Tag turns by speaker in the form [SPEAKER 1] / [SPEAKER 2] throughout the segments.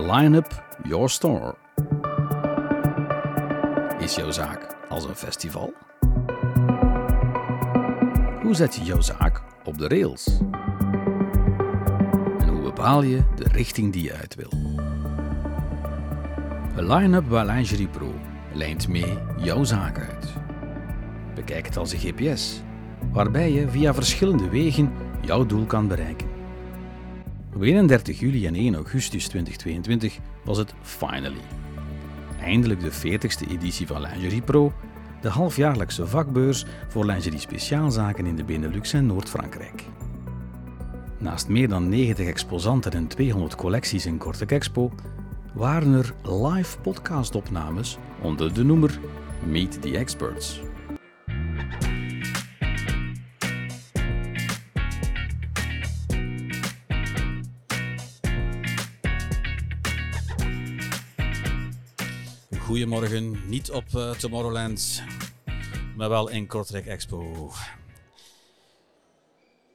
[SPEAKER 1] A line-up, your store. Is jouw zaak als een festival? Hoe zet je jouw zaak op de rails? En hoe bepaal je de richting die je uit wil? A line-up bij Lingerie Pro lijnt mee jouw zaak uit. Bekijk het als een GPS, waarbij je via verschillende wegen jouw doel kan bereiken. Op 31 juli en 1 augustus 2022 was het finally. Eindelijk de 40ste editie van Lingerie Pro, de halfjaarlijkse vakbeurs voor lingerie speciaalzaken in de Benelux en Noord-Frankrijk. Naast meer dan 90 exposanten en 200 collecties in Kortek Expo waren er live podcastopnames onder de noemer Meet the Experts. Goedemorgen, niet op uh, Tomorrowland, maar wel in Kortrijk Expo.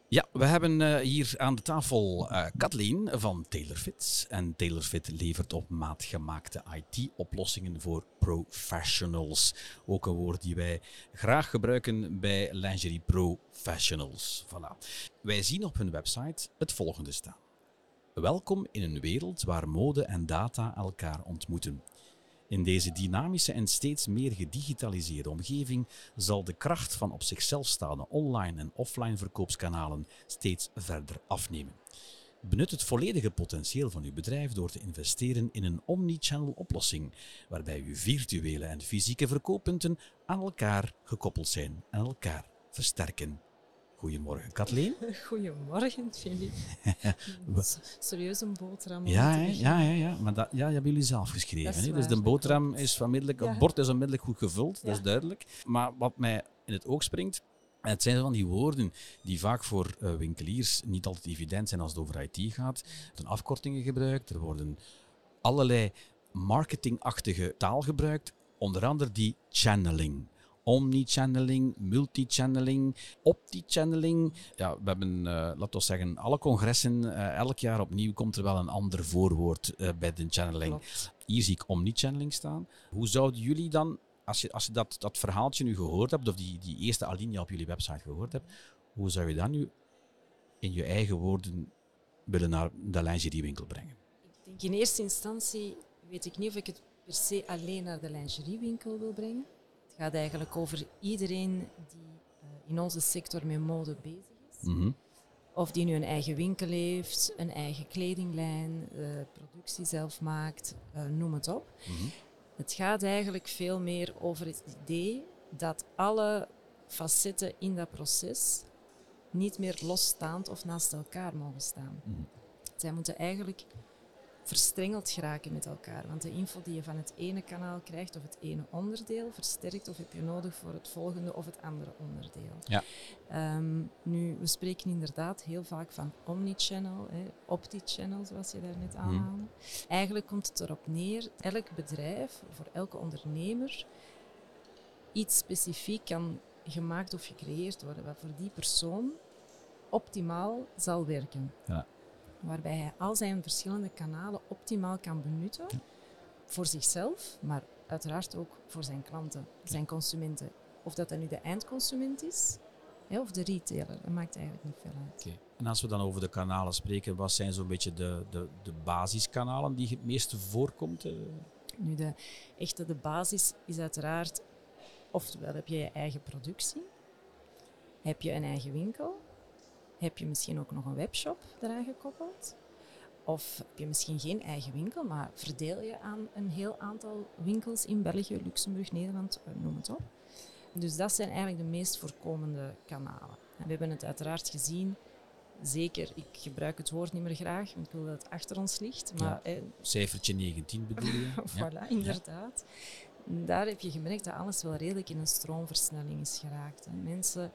[SPEAKER 1] Ja, we hebben uh, hier aan de tafel uh, Kathleen van TaylorFit. En TaylorFit levert op maat gemaakte IT-oplossingen voor professionals. Ook een woord die wij graag gebruiken bij Lingerie Professionals. Voilà. Wij zien op hun website het volgende staan. Welkom in een wereld waar mode en data elkaar ontmoeten. In deze dynamische en steeds meer gedigitaliseerde omgeving zal de kracht van op zichzelf staande online en offline verkoopskanalen steeds verder afnemen. Benut het volledige potentieel van uw bedrijf door te investeren in een omnichannel oplossing, waarbij uw virtuele en fysieke verkooppunten aan elkaar gekoppeld zijn en elkaar versterken. Goedemorgen, Kathleen.
[SPEAKER 2] Goedemorgen, Philippe. Serieus een boterham.
[SPEAKER 1] Ja, ja, ja, ja, maar dat ja, hebben jullie zelf geschreven. dus de boterham is onmiddellijk, het bord is onmiddellijk goed gevuld, dat is duidelijk. Maar wat mij in het oog springt, en het zijn van die woorden die vaak voor uh, winkeliers niet altijd evident zijn als het over IT gaat. Er worden afkortingen gebruikt, er worden allerlei marketingachtige taal gebruikt, onder andere die channeling omnichanneling, multichanneling, optichanneling. Ja, we hebben, uh, laten we zeggen, alle congressen, uh, elk jaar opnieuw komt er wel een ander voorwoord uh, bij de channeling. Hier zie ik omnichanneling staan. Hoe zouden jullie dan, als je, als je dat, dat verhaaltje nu gehoord hebt, of die, die eerste alinea op jullie website gehoord hebt, hoe zou je dat nu in je eigen woorden willen naar de lingeriewinkel brengen?
[SPEAKER 2] Ik denk in eerste instantie, weet ik niet of ik het per se alleen naar de lingeriewinkel wil brengen. Het gaat eigenlijk over iedereen die uh, in onze sector met mode bezig is.
[SPEAKER 1] Mm -hmm.
[SPEAKER 2] Of die nu een eigen winkel heeft, een eigen kledinglijn, uh, productie zelf maakt, uh, noem het op.
[SPEAKER 1] Mm -hmm.
[SPEAKER 2] Het gaat eigenlijk veel meer over het idee dat alle facetten in dat proces niet meer losstaand of naast elkaar mogen staan.
[SPEAKER 1] Mm -hmm.
[SPEAKER 2] Zij moeten eigenlijk verstrengeld geraken met elkaar. Want de info die je van het ene kanaal krijgt of het ene onderdeel versterkt of heb je nodig voor het volgende of het andere onderdeel.
[SPEAKER 1] Ja.
[SPEAKER 2] Um, nu, we spreken inderdaad heel vaak van omnichannel, hè, opti-channel zoals je daarnet aanhaalde. Hmm. Eigenlijk komt het erop neer, elk bedrijf, voor elke ondernemer, iets specifiek kan gemaakt of gecreëerd worden wat voor die persoon optimaal zal werken.
[SPEAKER 1] Ja
[SPEAKER 2] waarbij hij al zijn verschillende kanalen optimaal kan benutten voor zichzelf, maar uiteraard ook voor zijn klanten, zijn consumenten. Of dat dan nu de eindconsument is of de retailer, dat maakt eigenlijk niet veel uit.
[SPEAKER 1] Okay. En als we dan over de kanalen spreken, wat zijn zo'n beetje de, de, de basiskanalen die het meeste voorkomt?
[SPEAKER 2] Nu, de echte de basis is uiteraard, oftewel heb je je eigen productie, heb je een eigen winkel, heb je misschien ook nog een webshop eraan gekoppeld. Of heb je misschien geen eigen winkel, maar verdeel je aan een heel aantal winkels in België, Luxemburg, Nederland, noem het op. Dus dat zijn eigenlijk de meest voorkomende kanalen. En we hebben het uiteraard gezien, zeker, ik gebruik het woord niet meer graag, want ik wil dat het achter ons ligt. Maar,
[SPEAKER 1] ja, cijfertje 19 bedoel je?
[SPEAKER 2] voilà, ja. inderdaad. Daar heb je gemerkt dat alles wel redelijk in een stroomversnelling is geraakt. En mensen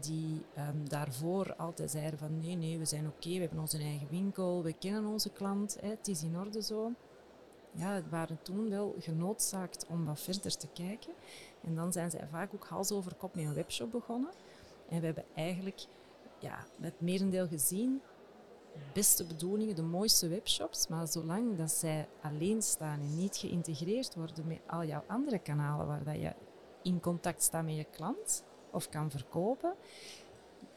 [SPEAKER 2] die um, daarvoor altijd zeiden van nee, nee, we zijn oké, we hebben onze eigen winkel, we kennen onze klant, hè, het is in orde zo. Ja, waren toen wel genoodzaakt om wat verder te kijken. En dan zijn zij vaak ook hals over kop met een webshop begonnen. En we hebben eigenlijk ja, het merendeel gezien beste bedoelingen, de mooiste webshops, maar zolang dat zij alleen staan en niet geïntegreerd worden met al jouw andere kanalen waar dat je in contact staat met je klant of kan verkopen,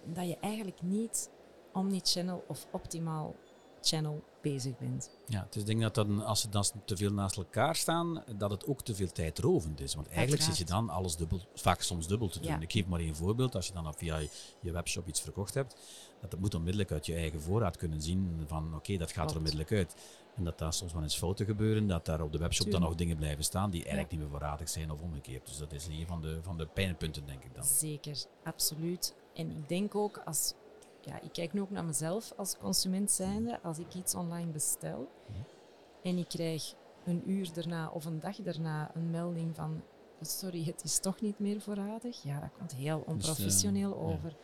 [SPEAKER 2] dat je eigenlijk niet omnichannel of optimaal channel bezig bent.
[SPEAKER 1] Ja, dus ik denk dat dan, als ze dan te veel naast elkaar staan, dat het ook te veel tijdrovend is. Want eigenlijk zit je dan alles dubbel, vaak soms dubbel te doen. Ik geef maar één voorbeeld. Als je dan via je webshop iets verkocht hebt, dat moet onmiddellijk uit je eigen voorraad kunnen zien van oké, dat gaat er onmiddellijk uit. En dat daar soms wel eens fouten gebeuren, dat daar op de webshop dan nog dingen blijven staan die eigenlijk niet meer voorradig zijn of omgekeerd. Dus dat is een van de, van de pijnpunten, denk ik dan.
[SPEAKER 2] Zeker, absoluut. En ik denk ook als ja, ik kijk nu ook naar mezelf als consument zijnde. Als ik iets online bestel en ik krijg een uur daarna of een dag daarna een melding van sorry, het is toch niet meer voorradig. Ja, dat komt heel dus, onprofessioneel dus, over.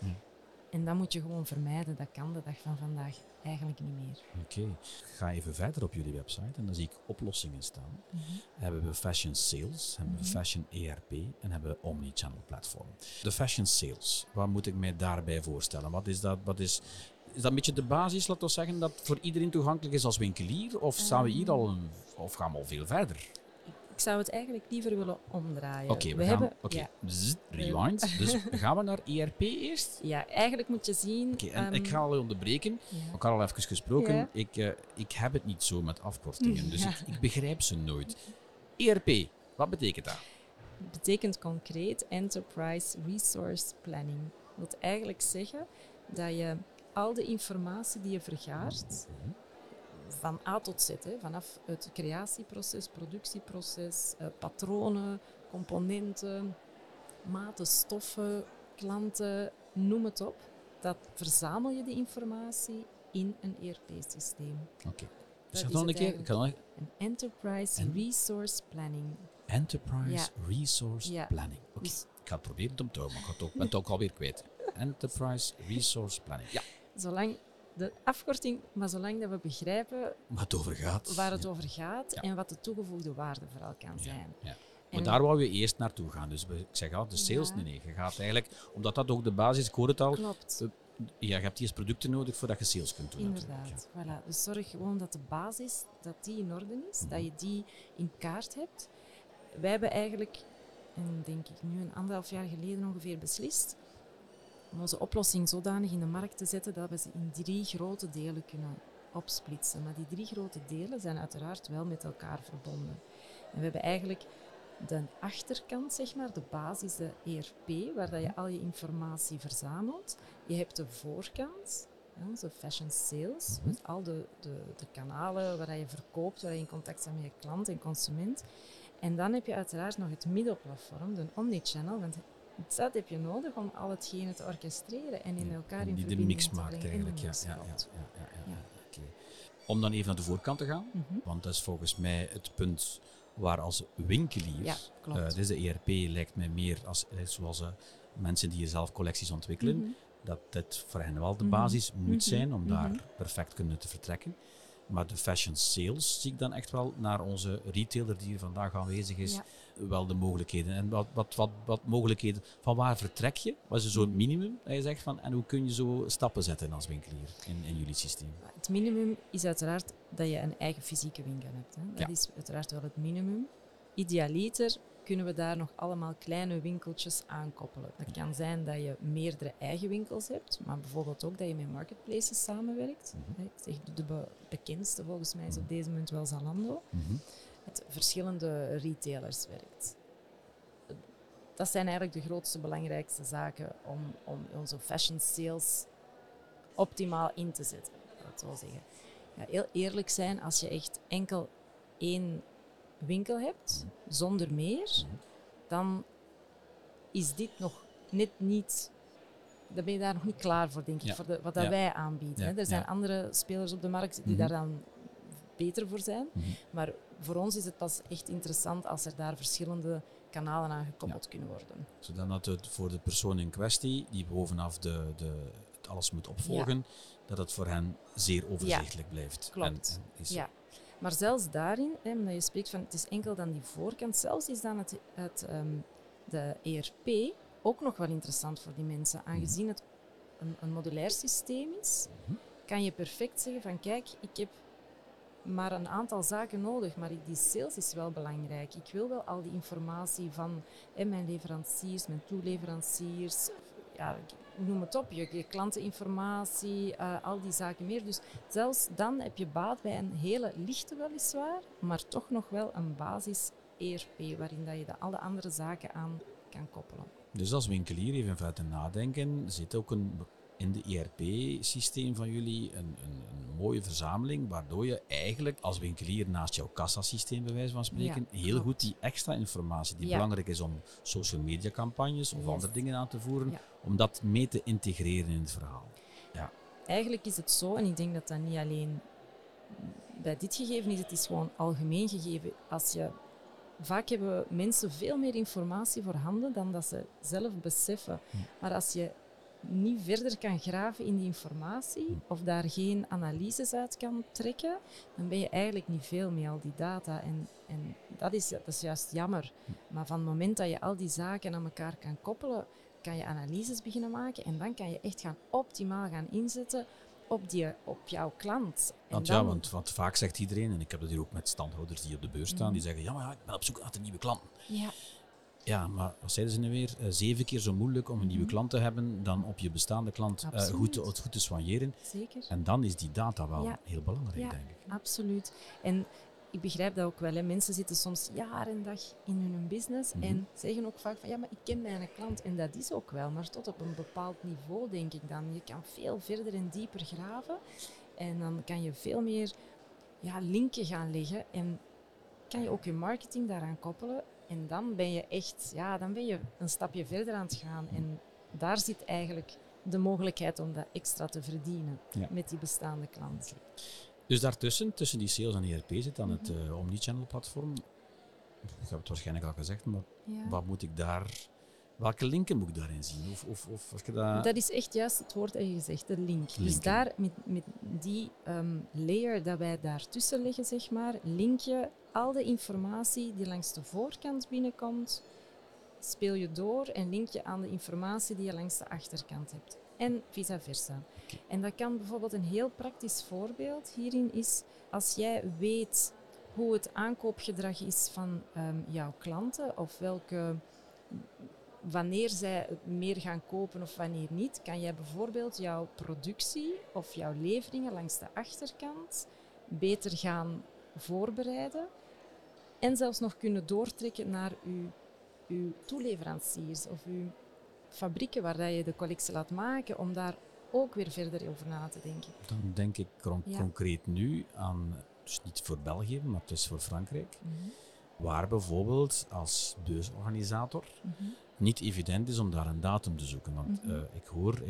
[SPEAKER 2] En dat moet je gewoon vermijden. Dat kan de dag van vandaag eigenlijk niet meer.
[SPEAKER 1] Oké. Ga even verder op jullie website en dan zie ik oplossingen staan. Mm Hebben we fashion sales, hebben we mhm. fashion ERP en hebben we omnichannel platform. De fashion sales, wat moet ik mij daarbij voorstellen? Wat is dat? Wat is, is dat een beetje de basis, laten we zeggen, dat voor iedereen toegankelijk is als winkelier? Of staan we hier ehm. al een, of gaan we al veel verder?
[SPEAKER 2] Ik zou het eigenlijk liever willen omdraaien.
[SPEAKER 1] Oké, we, gaan, hebben, ja. rewind. dus gaan we naar ERP eerst?
[SPEAKER 2] Ja, eigenlijk moet je zien...
[SPEAKER 1] Oké, en ik ehm, ga al onderbreken. Ja. Ik had al even gesproken. Ik, uh, ik heb het niet zo met afkortingen, dus ik, ik begrijp ze nooit. ERP, wat betekent dat?
[SPEAKER 2] Het betekent concreet Enterprise Resource Planning. Dat wil eigenlijk zeggen dat je al de informatie die je vergaart, mhm van A tot Z. Hè, vanaf het creatieproces, productieproces, eh, patronen, componenten, maten, stoffen, klanten, noem het op. Dat verzamel je die informatie in een ERP-systeem.
[SPEAKER 1] Oké. Okay. Zeg nog een keer. Kan
[SPEAKER 2] Een Enterprise Resource Planning.
[SPEAKER 1] Enterprise Resource Planning. Oké. Dus ik ga het proberen om te houden, maar ik ben het ook alweer kwijt. Enterprise Resource Planning. Ja.
[SPEAKER 2] Zolang de afkorting, maar zolang dat we begrijpen
[SPEAKER 1] waar het over gaat,
[SPEAKER 2] waar het over gaat en wat de toegevoegde waarde vooral kan zijn. Ja,
[SPEAKER 1] maar daar wou je eerst naartoe gaan. Dus ik zeg al, de sales, nee, nee. Je gaat eigenlijk, omdat dat ook de basis, ik hoor het al.
[SPEAKER 2] Klopt.
[SPEAKER 1] ja, je hebt eerst producten nodig voordat je sales kunt doen.
[SPEAKER 2] Inderdaad. Voilà. Dus zorg gewoon dat de basis dat die in orde is, dat je die in kaart hebt. Wij hebben eigenlijk, en denk ik nu een anderhalf jaar geleden ongeveer beslist, om onze oplossing zodanig in de markt te zetten dat we ze in drie grote delen kunnen opsplitsen. Maar die drie grote delen zijn uiteraard wel met elkaar verbonden. En we hebben eigenlijk de achterkant, zeg maar, de basis, de ERP, waar dat je al je informatie verzamelt. Je hebt de voorkant, onze fashion sales, met al de, de, de kanalen waar je verkoopt, waar je in contact staat met je klant en consument. En dan heb je uiteraard nog het middelplatform, de omnichannel, want dat heb je nodig om al hetgene te orchestreren en in elkaar in verbinding
[SPEAKER 1] te mix maakt eigenlijk. Ja, ja, ja, ja, ja, Om dan even naar de voorkant te gaan, mhm. want dat is volgens mij het punt waar als winkelier, ja, uh, deze ERP lijkt mij meer als, eh, zoals uh, mensen die zelf collecties ontwikkelen, mhm. dat dit voor hen wel de mhm. basis moet zijn om daar perfect kunnen te vertrekken. Maar de fashion sales zie ik dan echt wel naar onze retailer die hier vandaag aanwezig is, wel de mogelijkheden. En wat, wat, wat, wat mogelijkheden, van waar vertrek je? Wat is zo'n minimum dat je zegt van, en hoe kun je zo stappen zetten als winkelier in, in jullie systeem?
[SPEAKER 2] Het minimum is uiteraard dat je een eigen fysieke winkel hebt. Hè. Dat is uiteraard wel het minimum. Idealiter kunnen we daar nog allemaal kleine winkeltjes aan koppelen. Dat kan zijn dat je meerdere eigen winkels hebt, maar bijvoorbeeld ook dat je met marketplaces samenwerkt. Mhm. Ik zeg, de bekendste volgens mij is op deze moment wel Zalando. Mhm. Het verschillende retailers werkt. Dat zijn eigenlijk de grootste, belangrijkste zaken om, om onze fashion sales optimaal in te zetten. Dat zo zeggen. Ja, heel eerlijk zijn, als je echt enkel één winkel hebt, zonder meer, dan is dit nog net niet. Dan ben je daar nog niet klaar voor, denk ik, voor de, wat dat wij aanbieden. er zijn andere spelers op de markt die mhm. daar dan beter voor zijn. Mhm. Maar voor ons is het pas echt interessant als er daar verschillende kanalen aan gekoppeld kunnen worden.
[SPEAKER 1] Zodat het voor de persoon in kwestie, die bovenaf de, de, het alles moet opvolgen, dat het voor hen zeer overzichtelijk blijft.
[SPEAKER 2] Klopt. En, ja. Maar zelfs daarin, hè, omdat je spreekt van het is enkel dan die voorkant, zelfs is dan het, het ehm, de ERP ook nog wel interessant voor die mensen, aangezien het een, een modulair systeem is. Mhm. kan je perfect zeggen van kijk, ik heb maar een aantal zaken nodig, maar die sales is wel belangrijk. Ik wil wel al die informatie van hè, mijn leveranciers, mijn toeleveranciers, ja, noem het op, je, je klanteninformatie, uh, al die zaken meer. Dus zelfs dan heb je baat bij een hele lichte weliswaar, maar toch nog wel een basis ERP waarin dat je de alle andere zaken aan kan koppelen.
[SPEAKER 1] Dus als winkelier even verder nadenken, zit ook een in de ERP-systeem van jullie een, een, een, mooie verzameling, waardoor je eigenlijk als winkelier naast jouw kassasysteem, bij wijze van spreken, heel goed die extra informatie die belangrijk is om social media campagnes of andere dingen aan te voeren, om dat mee te integreren in het verhaal. Ja.
[SPEAKER 2] Eigenlijk is het zo, en ik denk dat dat niet alleen bij dit gegeven is, het is gewoon algemeen gegeven. Als je Vaak hebben mensen veel meer informatie voorhanden dan dat ze zelf beseffen. Hm. Maar als je niet verder kan graven in die informatie of daar geen analyses uit kan trekken, dan ben je eigenlijk niet veel met al die data. En, en dat, is, dat is juist jammer. Maar van het moment dat je al die zaken aan elkaar kan koppelen, kan je analyses beginnen maken en dan kan je echt gaan optimaal gaan inzetten op, die, op jouw klant.
[SPEAKER 1] want
[SPEAKER 2] ja,
[SPEAKER 1] want, want, vaak zegt iedereen, en ik heb dat hier ook met standhouders die op de beurs staan, die mhm. zeggen, ja, maar ja, ik ben op zoek naar een nieuwe klant.
[SPEAKER 2] Ja.
[SPEAKER 1] Ja, maar wat zeiden ze nu weer? Uh, zeven keer zo moeilijk om een nieuwe mhm. klant te hebben dan op je bestaande klant uh, goed, te, goed te soigneren.
[SPEAKER 2] Zeker.
[SPEAKER 1] En dan is die data wel heel belangrijk, denk ik.
[SPEAKER 2] Absoluut. En ik begrijp dat ook wel. Hè. Mensen zitten soms jaar en dag in hun business mhm. en zeggen ook vaak van ja, maar ik ken mijn klant. En dat is ook wel, maar tot op een bepaald niveau, denk ik dan. Je kan veel verder en dieper graven en dan kan je veel meer ja, linken gaan leggen en kan je ook je marketing daaraan koppelen. En dan ben je echt, ja, dan ben je een stapje verder aan het gaan. En daar zit eigenlijk de mogelijkheid om dat extra te verdienen met die bestaande klanten.
[SPEAKER 1] Dus daartussen, tussen die sales en ERP, zit dan het uh, omnichannel platform. Ik heb het waarschijnlijk al gezegd, maar wat moet ik daar Welke linken moet ik daarin zien? Of, of, of als je dat...
[SPEAKER 2] dat is echt juist het woord dat je gezegd, de link. Dus daar, met, met die um, layer dat wij daartussen leggen, zeg maar, link je al de informatie die langs de voorkant binnenkomt, speel je door en link je aan de informatie die je langs de achterkant hebt. En vice versa. En dat kan bijvoorbeeld een heel praktisch voorbeeld hierin is als jij weet hoe het aankoopgedrag is van um, jouw klanten of welke wanneer zij meer gaan kopen of wanneer niet, kan jij bijvoorbeeld jouw productie of jouw leveringen langs de achterkant beter gaan voorbereiden en zelfs nog kunnen doortrekken naar uw, uw toeleveranciers of uw fabrieken waar dat je de collectie laat maken, om daar ook weer verder over na te denken.
[SPEAKER 1] Dan denk ik concreet nu aan, dus niet voor België, maar het is voor Frankrijk, mhm. waar bijvoorbeeld als beursorganisator mhm niet evident is om daar een datum te zoeken. Want mhm. eh, ik hoor, uh,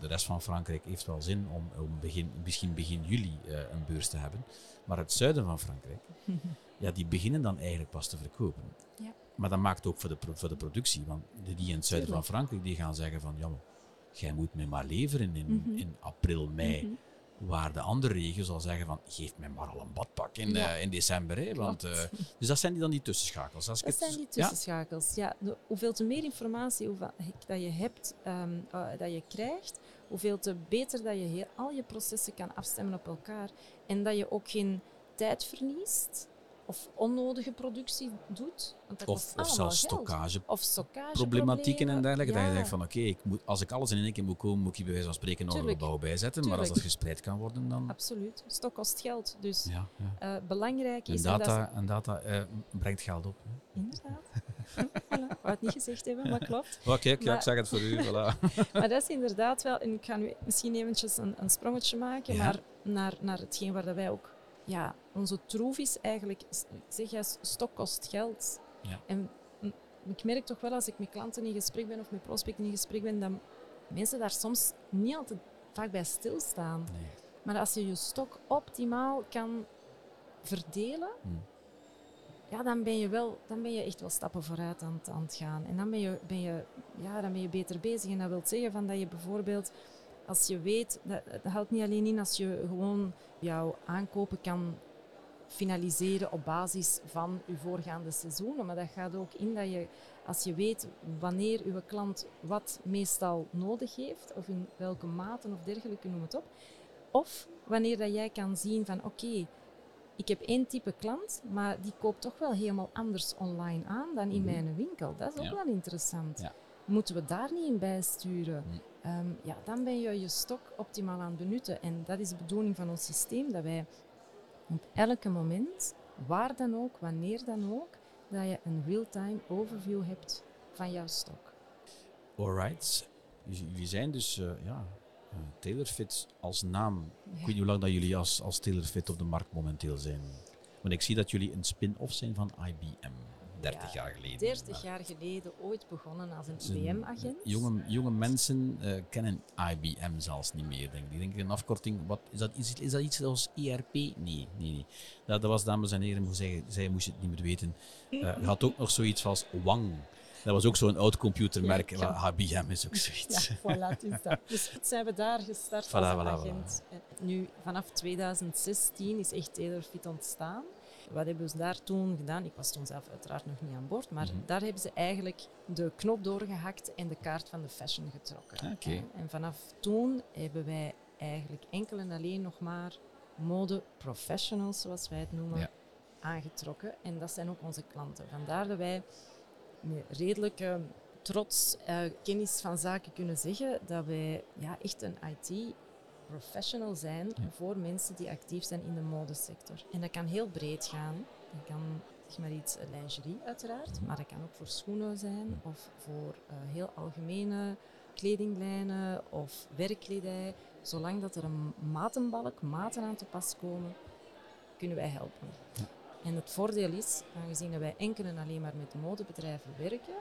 [SPEAKER 1] de rest van Frankrijk heeft wel zin om, om begin, misschien begin juli uh, een beurs te hebben. Maar het zuiden van Frankrijk, ja, die beginnen dan eigenlijk pas te verkopen.
[SPEAKER 2] Ja.
[SPEAKER 1] Maar dat maakt ook voor de, voor de productie. Want die in het zuiden van Frankrijk die gaan zeggen van, ja, jij moet me maar leveren in, mhm. in april, mei. Mhm. Waar de andere regio zal zeggen van, geef mij maar al een badpak in, uh, in december. Hè, want, uh, dus dat zijn die dan die tussenschakels.
[SPEAKER 2] Als dat zijn die tussenschakels, ja. ja. hoeveel te meer informatie hoeveel, dat je hebt, um, uh, dat je krijgt, hoeveel te beter dat je heel, al je processen kan afstemmen op elkaar. En dat je ook geen tijd verliest of onnodige productie doet. Want dat
[SPEAKER 1] of, of zelfs stockage,
[SPEAKER 2] of stockage
[SPEAKER 1] problematieken en dergelijke. Dat je denkt van oké, okay, als ik alles in één keer moet komen, moet ik bij wijze van spreken nog een gebouw bijzetten. Maar als dat gespreid kan worden, dan...
[SPEAKER 2] Absoluut. Stok kost geld. Dus
[SPEAKER 1] ja,
[SPEAKER 2] ja. Uh, belangrijk is...
[SPEAKER 1] En data, en data uh, brengt geld op.
[SPEAKER 2] Hè. Inderdaad. voilà. Ik wou het niet gezegd hebben, maar klopt.
[SPEAKER 1] Oké, okay, ik zeg het voor u. Voilà.
[SPEAKER 2] maar dat is inderdaad wel... En ik ga nu misschien eventjes een, een sprongetje maken maar naar, naar hetgeen waar dat wij ook ja, onze troef is eigenlijk, zeg juist, stok kost geld.
[SPEAKER 1] Ja.
[SPEAKER 2] En ik merk toch wel als ik met klanten in gesprek ben of met prospecten in gesprek ben, dat mensen daar soms niet altijd vaak bij stilstaan.
[SPEAKER 1] Nee.
[SPEAKER 2] Maar als je je stok optimaal kan verdelen, hmm. ja, dan ben je wel, dan ben je echt wel stappen vooruit aan, aan het gaan. En dan ben je, ben je, ja, dan ben je beter bezig. En dat wil zeggen van dat je bijvoorbeeld als je weet, dat, dat houdt niet alleen in als je gewoon jouw aankopen kan finaliseren op basis van je voorgaande seizoenen, maar dat gaat ook in dat je, als je weet wanneer je klant wat meestal nodig heeft, of in welke maten of dergelijke, noem het op, Of wanneer dat jij kan zien van oké, ik heb één type klant, maar die koopt toch wel helemaal anders online aan dan in
[SPEAKER 1] Mhm.
[SPEAKER 2] mijn winkel. Dat is ook
[SPEAKER 1] Ja.
[SPEAKER 2] wel interessant.
[SPEAKER 1] Ja.
[SPEAKER 2] Moeten we daar niet in bijsturen?
[SPEAKER 1] Mhm.
[SPEAKER 2] Ehm, ja, dan ben je je stok optimaal aan het benutten. En dat is de bedoeling van ons systeem, dat wij op elke moment, waar dan ook, wanneer dan ook, dat je een real-time overview hebt van jouw stok.
[SPEAKER 1] Alright. Jullie jullie zijn dus, eh, ja, eh, TaylorFit als naam. Ik weet niet hoe lang dat jullie als, als TaylorFit op de markt momenteel zijn. Want ik zie dat jullie een spin-off zijn van IBM. 30
[SPEAKER 2] Ja,
[SPEAKER 1] jaar geleden.
[SPEAKER 2] 30
[SPEAKER 1] Ja.
[SPEAKER 2] jaar geleden ooit begonnen als een IBM-agent.
[SPEAKER 1] Jonge, jonge mensen eh, kennen IBM zelfs niet meer, denk ik. Die denken een afkorting, wat, is, dat, is, is dat iets als ERP? Nee, nee, nee. Dat, dat was, dames en heren, zeggen, zij moesten het niet meer weten. Eh, je had ook nog zoiets als Wang. Dat was ook zo'n oud computermerk.
[SPEAKER 2] Ja,
[SPEAKER 1] IBM is ook
[SPEAKER 2] Ja,
[SPEAKER 1] zoiets.
[SPEAKER 2] voilà, is dat. Dus het zijn we daar gestart
[SPEAKER 1] Voilà,
[SPEAKER 2] als
[SPEAKER 1] voilà,
[SPEAKER 2] agent. En Nu, vanaf 2016 is echt TaylorFit ontstaan. Wat hebben ze daar toen gedaan? Ik was toen zelf uiteraard nog niet aan boord, maar
[SPEAKER 1] Mhm.
[SPEAKER 2] daar hebben ze eigenlijk de knop doorgehakt en de kaart van de fashion getrokken.
[SPEAKER 1] Ah.
[SPEAKER 2] En vanaf toen hebben wij eigenlijk enkel en alleen nog maar mode professionals, zoals wij het noemen,
[SPEAKER 1] Ja.
[SPEAKER 2] aangetrokken. En dat zijn ook onze klanten. Vandaar dat wij met redelijke trots eh, kennis van zaken kunnen zeggen dat wij ja, echt een IT-professional zijn
[SPEAKER 1] Ja.
[SPEAKER 2] voor mensen die actief zijn in de modesector. En dat kan heel breed gaan. Dat kan zeg maar iets eh, lingerie uiteraard, maar dat kan ook voor schoenen zijn of voor eh, heel algemene kledinglijnen of werkkledij. Zolang dat er een matenbalk, maten aan te pas komen, kunnen wij helpen. En het voordeel is, aangezien dat wij enkel en alleen maar met modebedrijven werken,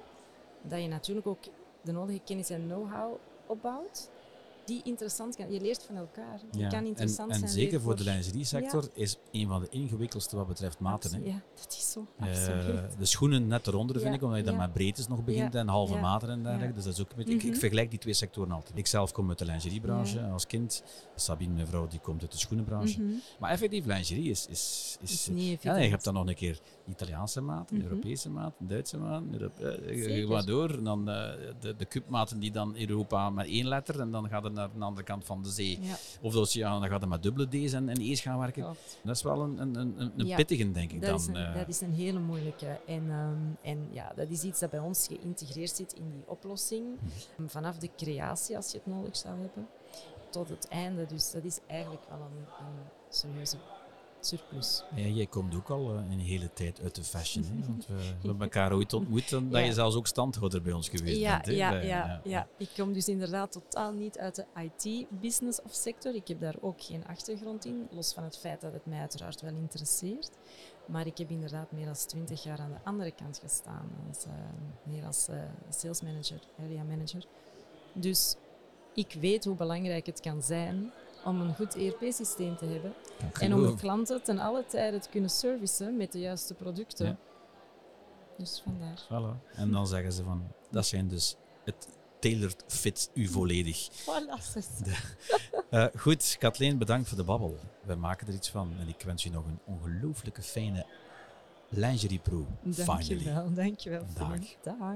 [SPEAKER 2] dat je natuurlijk ook de nodige kennis en know-how opbouwt, die interessant kan. Je leert van elkaar.
[SPEAKER 1] Ja,
[SPEAKER 2] kan
[SPEAKER 1] en,
[SPEAKER 2] interessant
[SPEAKER 1] en
[SPEAKER 2] zijn.
[SPEAKER 1] zeker voor de lingerie-sector
[SPEAKER 2] Ja.
[SPEAKER 1] is een van de ingewikkeldste wat betreft maten. Hè.
[SPEAKER 2] Ja, dat is zo. Absoluut.
[SPEAKER 1] de schoenen net eronder, vind ik, omdat je dan met breedtes nog begint en halve maten en dergelijke. Dus dat is ook ik, ik
[SPEAKER 2] Mhm.
[SPEAKER 1] vergelijk die twee sectoren altijd. Ik zelf kom uit de lingeriebranche als kind. Sabine, mijn vrouw, die komt uit de schoenenbranche.
[SPEAKER 2] Mhm.
[SPEAKER 1] Maar effectief, lingerie is... is, is,
[SPEAKER 2] Is niet
[SPEAKER 1] ja, je hebt dan nog een keer Italiaanse maten,
[SPEAKER 2] Mhm.
[SPEAKER 1] Europese maten, Duitse maten. Europe, eh, je
[SPEAKER 2] Zeker.
[SPEAKER 1] gaat door. En dan eh, de, de cupmaten die dan Europa met één letter en dan gaat het naar de andere kant van de zee.
[SPEAKER 2] Ja,
[SPEAKER 1] Of de oceaan, dan gaat het met dubbele D's en, en E's gaan werken.
[SPEAKER 2] klopt.
[SPEAKER 1] Dat is wel een, een, een, een
[SPEAKER 2] Ja,
[SPEAKER 1] pittige, denk ik
[SPEAKER 2] Dat,
[SPEAKER 1] dan.
[SPEAKER 2] is een,
[SPEAKER 1] eh.
[SPEAKER 2] dat is een hele moeilijke. En, ehm, en ja, dat is iets dat bij ons geïntegreerd zit in die oplossing.
[SPEAKER 1] Mhm.
[SPEAKER 2] Vanaf de creatie, als je het nodig zou hebben, tot het einde. Dus dat is eigenlijk wel een, een serieuze surplus.
[SPEAKER 1] Ja, jij komt ook al eh, een hele tijd uit de fashion. Hè? Want we, hebben elkaar ooit ontmoet en dat je zelfs ook standhouder bij ons geweest
[SPEAKER 2] Ja,
[SPEAKER 1] bent. hè?
[SPEAKER 2] ja, ja, ja. Ik kom dus inderdaad totaal niet uit de IT-business of sector. Ik heb daar ook geen achtergrond in, los van het feit dat het mij uiteraard wel interesseert. Maar ik heb inderdaad meer dan twintig jaar aan de andere kant gestaan, als, eh, meer als eh, sales manager, area manager. Dus ik weet hoe belangrijk het kan zijn om een goed ERP-systeem te hebben en om de klanten ten alle tijde te kunnen servicen met de juiste producten.
[SPEAKER 1] Ja.
[SPEAKER 2] Dus vandaar.
[SPEAKER 1] Voilà. En dan zeggen ze van, dat zijn dus, het tailored fit u volledig.
[SPEAKER 2] Voilà.
[SPEAKER 1] Eh, goed, Kathleen, bedankt voor de babbel. We maken er iets van en ik wens je nog een ongelooflijke fijne lingerie pro.
[SPEAKER 2] Dankjewel, dankjewel.
[SPEAKER 1] Dag.
[SPEAKER 2] Dag.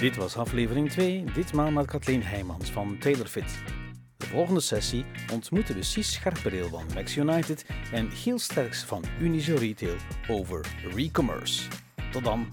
[SPEAKER 3] Dit was aflevering 2, ditmaal met Kathleen Heijmans van TaylorFit. De volgende sessie ontmoeten we Cies Scherpereel van Max United en Giel Sterks van Unizo Retail over re-commerce. Tot dan!